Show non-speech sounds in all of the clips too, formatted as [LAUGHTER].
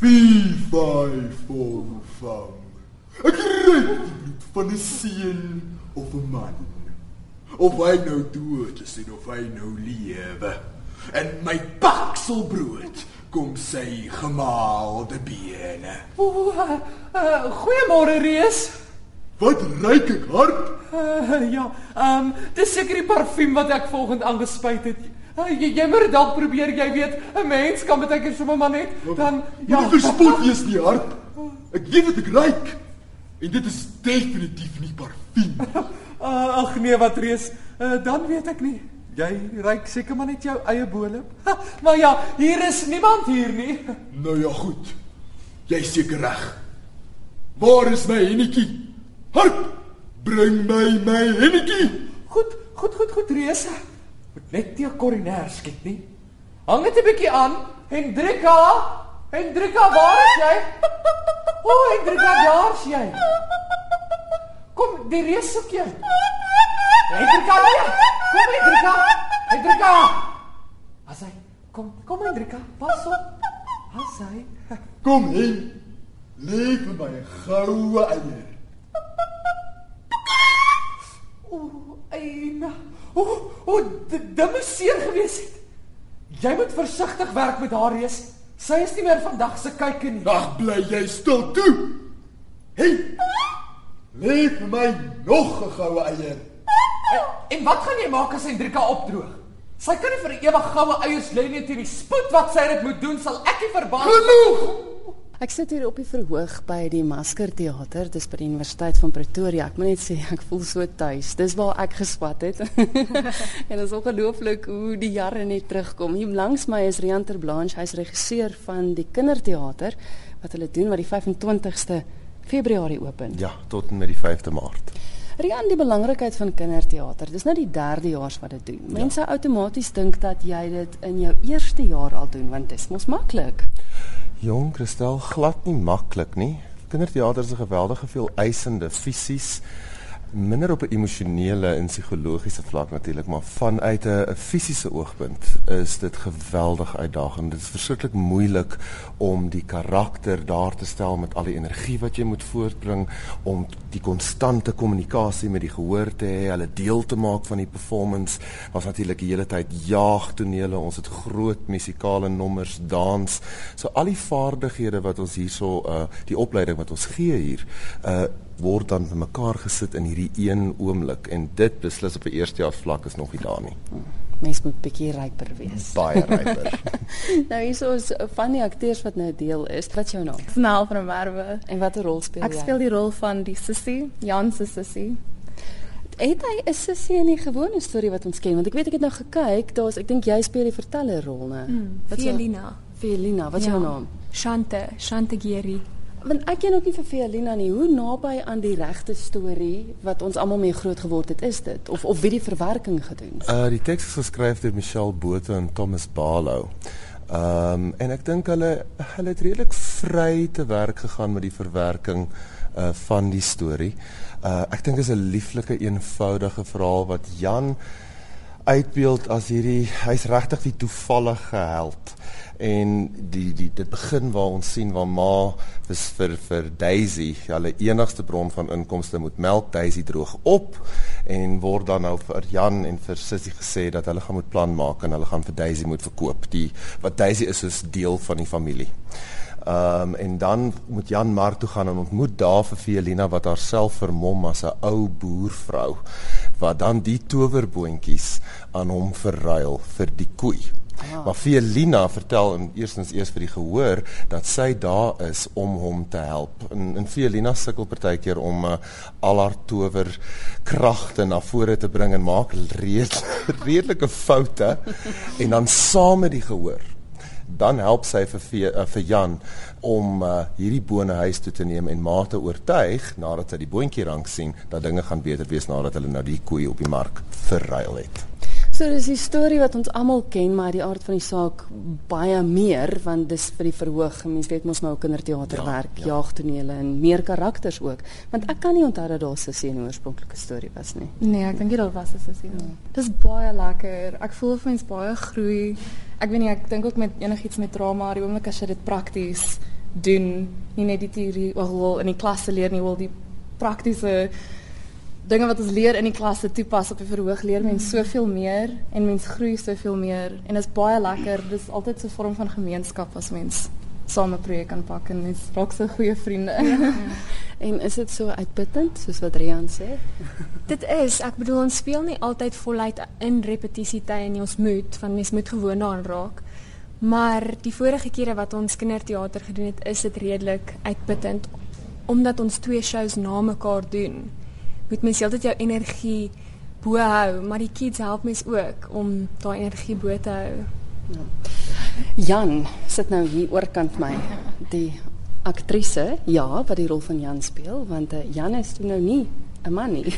Vier vyf vang. Ek ry die bloed van 'n seun of 'n man. Of hy nou dood is of hy nou lewe. En my bakselbrood kom sy gemaalde bene. Ooh, uh, uh, goeiemôre Reus. Wat ryk ek hard? Uh, ja, ehm um, dis seker die parfuum wat ek volgende aangespuit het. Uh, jy moet dalk probeer, jy weet, 'n mens kan baie keer sommer maar net dan ja, jy verspot wees nie hard. Ek weet wat ek ryk. En dit is definitief nie parfuum. Uh, [LAUGHS] ag nee, wat reus. Uh, dan weet ek nie. Jy ryk seker maar net jou eie boelop. maar ja, hier is niemand hier nie. [LAUGHS] Nou ja, goed. Jy seker reg. Waar is my hennetjie? Hart, bring my my hennetjie. Goed, goed, goed, goed, reus. Moet net nie 'n koroner skiet nie. Hang dit 'n bietjie aan. Hendrika, Hendrika, waar is jy? O, oh, Hendrika, daar is jy. Kom, die reus soek jou. Hendrika, nee. Kom Hendrika. Hendrika. Asai, kom, kom Hendrika. Pas op. Asai. [LAUGHS] Kom hier. Leef vir my goue eier. O, eina. O, o, oh, dit moes seer gewees het. Jy moet versigtig werk met haar reus. Sy is nie meer vandag se kykie nie. Ag, bly jy stil toe. Hey. Leef my nog 'n goue eier. En, en wat gaan jy maak as Hendrika opdroog? Sy kan nie vir ewig goue eiers lê nie teen die spoed wat sy dit moet doen, sal ek nie verbaas. Genoeg. Ek sit hier op die verhoog by die Masker Theater, dis by die Universiteit van Pretoria. Ek moet net sê ek voel so tuis. Dis waar ek geswat het. [LAUGHS] en dit is ongelooflik hoe die jare net terugkom. Hier langs my is Rian Ter Blanche, hy's regisseur van die Kinderteater wat hulle doen wat die 25ste Februarie open. Ja, tot en met die 5de Maart. Rian, die belangrikheid van kinderteater. Dis nou die derde jaar wat dit doen. Mense ja. outomaties dink dat jy dit in jou eerste jaar al doen want dit is mos maklik. Jong, Christel, glad nie maklik nie. Kinderteater is 'n geweldige veel eisende fisies minder op 'n emosionele en psigologiese vlak natuurlik, maar vanuit 'n fisiese oogpunt is dit geweldig uitdagend. Dit is verskriklik moeilik om die karakter daar te stel met al die energie wat jy moet voortbring om die konstante kommunikasie met die gehoor te hê, hulle deel te maak van die performance. Was natuurlik die hele tyd jaagtonele, ons het groot musikale nommers, dans. So al die vaardighede wat ons hierso uh die opleiding wat ons gee hier uh word dan bymekaar gesit in hierdie een oomblik en dit beslis op 'n eerstejaars vlak is nog nie daar nie. Mens moet bietjie ryper wees. Baie ryper. [LAUGHS] nou hierso is van die akteurs wat nou deel is. Wat is jou naam? Snel van Merwe. En watter rol speel jy? Ek speel die rol van die sussie, Jan se sussie. Het hy 'n sussie in die gewone storie wat ons ken? Want ek weet ek het nou gekyk, daar's ek dink jy speel die verteller rol, né? Hmm, wat is Felina? Felina, wat is ja. jou naam? Shante, Shante Geri. Want ek ken ook nie vir Felina nie. Hoe naby aan die regte storie wat ons almal mee groot geword het is dit of of wie die verwerking gedoen? Uh die teks is geskryf deur Michelle Botha en Thomas Barlow. Ehm um, en ek dink hulle hulle het redelik vry te werk gegaan met die verwerking uh van die storie. Uh ek dink dit is 'n lieflike eenvoudige verhaal wat Jan uitbeeld as hierdie hy's regtig die toevallige held. En die die dit begin waar ons sien waar ma is vir vir Daisy hulle enigste bron van inkomste moet melk Daisy droog op en word dan nou vir Jan en vir Sissy gesê dat hulle gaan moet plan maak en hulle gaan vir Daisy moet verkoop. Die wat Daisy is is deel van die familie. Ehm um, en dan moet Jan maar toe gaan en ontmoet daar vir Felina wat haarself vermom as 'n ou boervrou wat dan die towerboontjies aan hom verruil vir die koei. Ah. Maar Felina vertel in eerstens eers vir die gehoor dat sy daar is om hom te help. En en Felina sukkel partykeer om uh, al haar tower kragte na vore te bring en maak reeds [LAUGHS] redelike foute en dan saam met die gehoor dan help sy vir uh, vir Jan om uh, hierdie bone huis toe te neem en ma te oortuig nadat sy die boontjie rank sien dat dinge gaan beter wees nadat hulle nou die koei op die mark verruil het. So dis die storie wat ons almal ken, maar die aard van die saak baie meer want dis vir die verhoog. Mense weet mos nou kinderteater ja, werk, ja. jaagtonele en meer karakters ook. Want ek kan nie onthou dat daar sussie in die oorspronklike storie was nie. Nee, ek dink dit was 'n sussie. Ja. Dis baie lekker. Ek voel vir mens baie groei. Ek weet nie, ek dink ook met enigiets met drama, die oomblik as jy dit prakties doen, nie net die teorie wil in die klas leer nie, wil die praktiese dinge wat ons leer in die klas toepas op die verhoog leer mens soveel meer en mens groei soveel meer en dit is baie lekker. Dis altyd so 'n vorm van gemeenskap as mens saam 'n projek aanpak en mens raak so goeie vriende. Ja. [LAUGHS] en is dit so uitputtend soos wat Rian sê? dit is, ek bedoel ons speel nie altyd voluit in repetisietye nie. Ons moet van mens moet gewoon daaraan raak. Maar die vorige kere wat ons kinderteater gedoen het, is dit redelik uitputtend omdat ons twee shows na mekaar doen. Moet mens heeltyd jou energie bo hou, maar die kids help mens ook om daai energie bo te hou. Ja. Jan sit nou hier oorkant my. Die aktrise, ja, wat die rol van Jan speel, want uh, Jan is toe nou nie 'n man nie.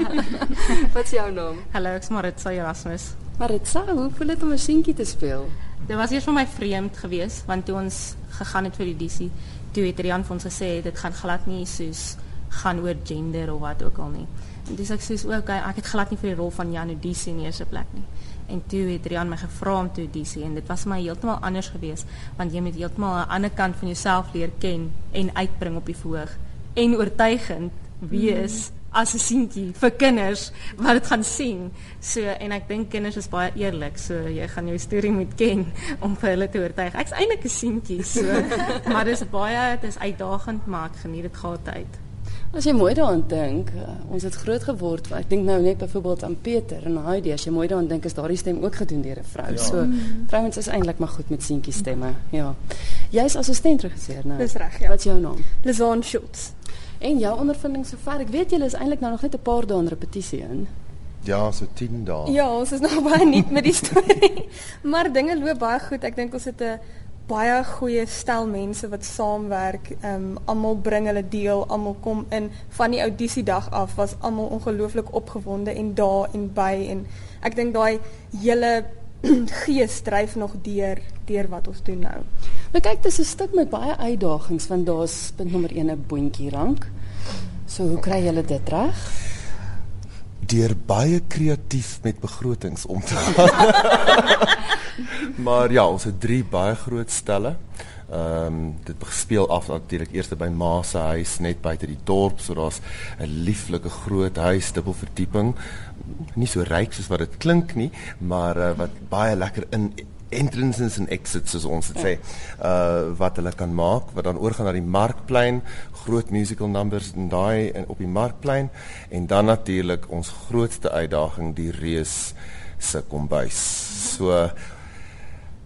[LAUGHS] wat is jou naam? Hallo, ek's Maritza Erasmus. Maritza, hoe voel dit om 'n seentjie te speel? Dit was eers vir my vreemd geweest, want toe ons gegaan het vir die audisie, toe het Rian vir ons gesê dit gaan glad nie soos gaan oor gender of wat ook al nie. En dis ek sê ook ek het glad nie vir die rol van Jan audisie in die eerste plek nie en toe het Rian my gevra om te audisie en dit was my heeltemal anders geweest want jy moet heeltemal 'n ander kant van jouself leer ken en uitbring op die verhoog en oortuigend wees mm. as 'n seentjie vir kinders wat dit gaan sien. So en ek dink kinders is baie eerlik. So jy gaan jou storie moet ken [LAUGHS] om vir hulle te oortuig. Ek's eintlik 'n seentjie, so [LAUGHS] maar dis baie dis uitdagend, maar ek geniet dit gehad uit. As jy mooi daaraan dink, uh, ons het groot geword. Ek dink nou net byvoorbeeld aan Peter en Heidi. As jy mooi daaraan dink, is daardie stem ook gedoen deur 'n vrou. Ja. So vrouens is eintlik maar goed met seentjie stemme. Ja. Jy's assistent regisseur nou. Dis reg, ja. Wat is jou naam? Lizaan Schultz. En jou ondervinding sover, ek weet julle is eintlik nou nog net 'n paar dae in repetisie in. Ja, so 10 dae. Ja, ons is nog [LAUGHS] baie nuut met die storie. maar dinge loop baie goed. Ek dink ons het 'n baie goeie stel mense wat saamwerk. Ehm um, almal bring hulle deel, almal kom in van die audisiedag af was almal ongelooflik opgewonde en daar en by en ek dink daai hele [CLEARS THROAT] gees dryf nog deur deur wat ons doen nou. Nou kyk, dis 'n stuk met baie uitdagings want daar's punt nommer 1 'n boontjie rank. So hoe kry julle dit reg? Deur baie kreatief met begrotings om te gaan. [LAUGHS] maar ja, ons het drie baie groot stelle. Ehm um, dit speel af natuurlik eers by Ma se huis net buite die dorp, so daar's 'n lieflike groot huis, dubbel verdieping. Nie so ryk soos wat dit klink nie, maar uh, wat baie lekker in entrances en exits soos ons dit sê. Uh wat hulle kan maak wat dan oorgaan na die markplein, groot musical numbers en daai op die markplein en dan natuurlik ons grootste uitdaging die reus se kombuis. So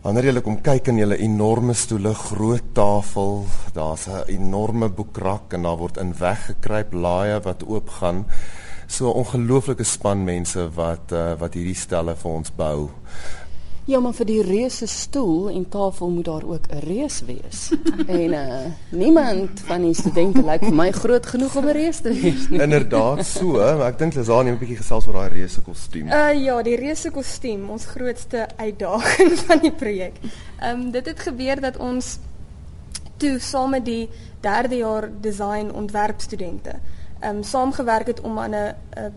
Wanneer jy kom kyk in julle enorme stoele, groot tafel, daar's 'n enorme boekrak en daar word in weggekruip laaie wat oopgaan. So 'n ongelooflike span mense wat uh, wat hierdie stelle vir ons bou. Ja, maar vir die reuse stoel en tafel moet daar ook 'n reus wees. [LAUGHS] en uh niemand van die studente lyk vir my groot genoeg om 'n reus te wees nie. Inderdaad so, maar ek dink Lazaan het 'n bietjie gesels oor daai reuse kostuum. Uh ja, die reuse kostuum, ons grootste uitdaging [LAUGHS] van die projek. Ehm um, dit het gebeur dat ons toe saam met die derde jaar design ontwerpstudente ehm um, saamgewerk het om aan 'n 'n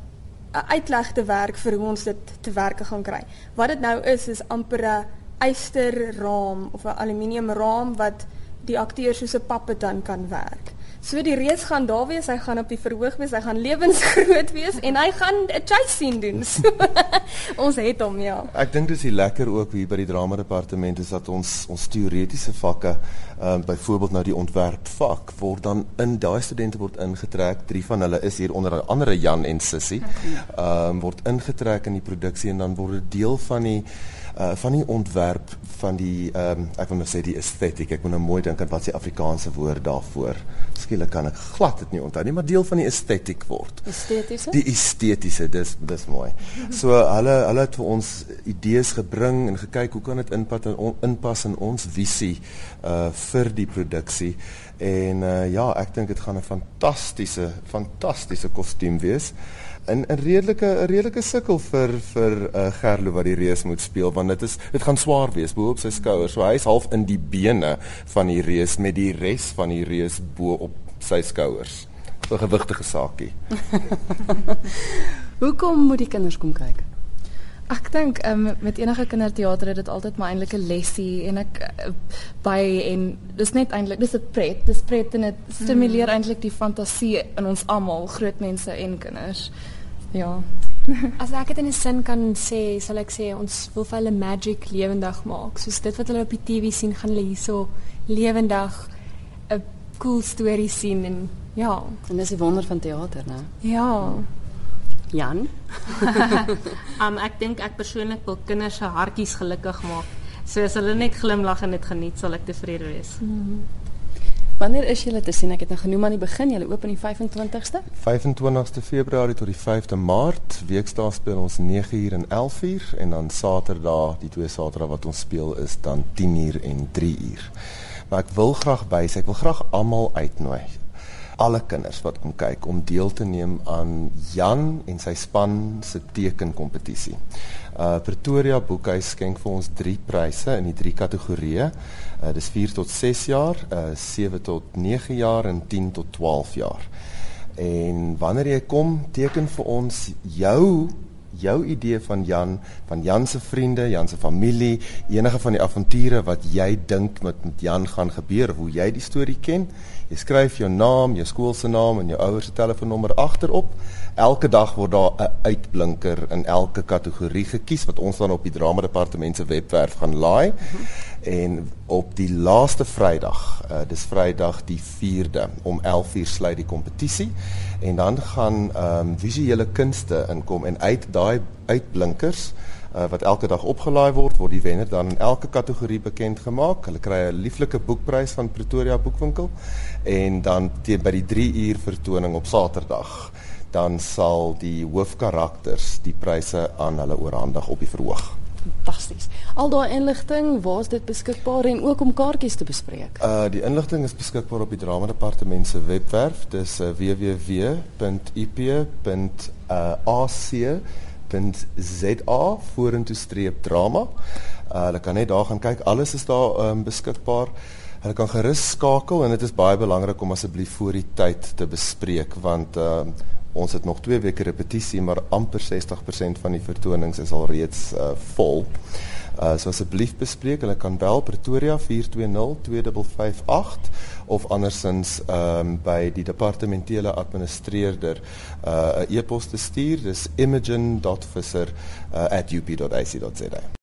uitleg te werk vir hoe ons dit te werke gaan kry. Wat dit nou is is amper 'n eysterraam of 'n aluminium raam wat die akteur soos 'n puppet dan kan werk. So die reus gaan daar wees, hy gaan op die verhoog wees, hy gaan lewensgroot wees en hy gaan 'n chase scene doen. So, [LAUGHS] ons het hom ja. Ek dink dis lekker ook hier by die drama departement is dat ons ons teoretiese vakke ehm uh, byvoorbeeld nou die ontwerpvak word dan in daai studente word ingetrek. Drie van hulle is hier onder andere Jan en Sissy. Ehm um, word ingetrek in die produksie en dan word dit deel van die uh van die ontwerp van die ehm um, ek wil nou sê die estetiek. Ek moet nou mooi dink aan wat se Afrikaanse woord daarvoor. Skielik kan ek glad dit nie onthou nie, maar deel van die estetiek word. Estetiese? Die estetiese, dis dis mooi. So hulle hulle het vir ons idees gebring en gekyk hoe kan dit inpas in inpas in ons visie uh vir die produksie. En uh ja, ek dink dit gaan 'n fantastiese fantastiese kostuum wees in 'n redelike 'n redelike sukkel vir vir uh, Gerlo wat die reus moet speel want dit is dit gaan swaar wees bo op sy skouers. So hy's half in die bene van die reus met die res van die reus bo op sy skouers. 'n Gewigtige saakie. [LAUGHS] Hoekom moet die kinders kom kyk? Ek dink um, met enige kinderteater het dit altyd maar eintlik 'n lesie en ek uh, by en dis net eintlik dis 'n pret. Dis pret en dit stimuleer mm. eintlik die fantasie in ons almal, groot mense en kinders. Ja. [LAUGHS] As ek dit in 'n sin kan sê, sal ek sê ons wil vir hulle magic lewendig maak. Soos dit wat hulle op die TV sien, gaan hulle hierso lewendig 'n cool storie sien en ja, en dis die wonder van teater, né? Ja. Jan. [LAUGHS] um ek dink ek persoonlik wil kinders se hartjies gelukkig maak. So as hulle net glimlag en dit geniet, sal ek tevrede wees. Mm -hmm. Wanneer is julle te sien? Ek het nou genoem aan die begin, julle oop aan die 25ste? 25ste Februarie tot die 5de Maart. Weekdae speel ons 9uur en 11uur en dan Saterdag, die twee Saterdae wat ons speel is dan 10uur en 3uur. Maar ek wil graag bysê, ek wil graag almal uitnooi alle kinders wat kom kyk om deel te neem aan Jan en sy span se tekenkompetisie. Uh Pretoria Boekhuis skenk vir ons 3 pryse in die 3 kategorieë. Uh dis 4 tot 6 jaar, uh 7 tot 9 jaar en 10 tot 12 jaar. En wanneer jy kom, teken vir ons jou jou idee van Jan, van Jan se vriende, Jan se familie, enige van die avonture wat jy dink met met Jan gaan gebeur, hoe jy die storie ken. Jy skryf jou naam, jou skool se naam en jou ouers se telefoonnommer agterop. Elke dag word daar 'n uitblinker in elke kategorie gekies wat ons dan op die drama departement se webwerf gaan laai. Mm -hmm. En op die laaste Vrydag, uh, dis Vrydag die 4de om 11:00 sluit die kompetisie en dan gaan ehm um, visuele kunste inkom en uit daai uitblinkers uh, wat elke dag opgelaai word, word die wenner dan in elke kategorie bekend gemaak. Hulle kry 'n lieflike boekprys van Pretoria Boekwinkel en dan teen by die 3 uur vertoning op Saterdag dan sal die hoofkarakters die pryse aan hulle oorhandig op die verhoog. Fantasties. Al daai inligting, waar is dit beskikbaar en ook om kaartjies te bespreek? Uh die inligting is beskikbaar op die drama departement se webwerf. Dis uh, www.ip.ac www.za vorentoe streep drama. Uh, hulle kan net daar gaan kyk. Alles is daar um, beskikbaar. Hulle kan gerus skakel en dit is baie belangrik om asseblief voor die tyd te bespreek want uh, ons het nog 2 weke repetisie maar amper 60% van die vertonings is al reeds uh, vol. Uh, so asseblief bespreek. Hulle kan bel Pretoria 420 2558 of andersins ehm um, by die departementele administreerder 'n uh, e-pos te stuur. Dis imogen.visser@up.ac.za. Uh,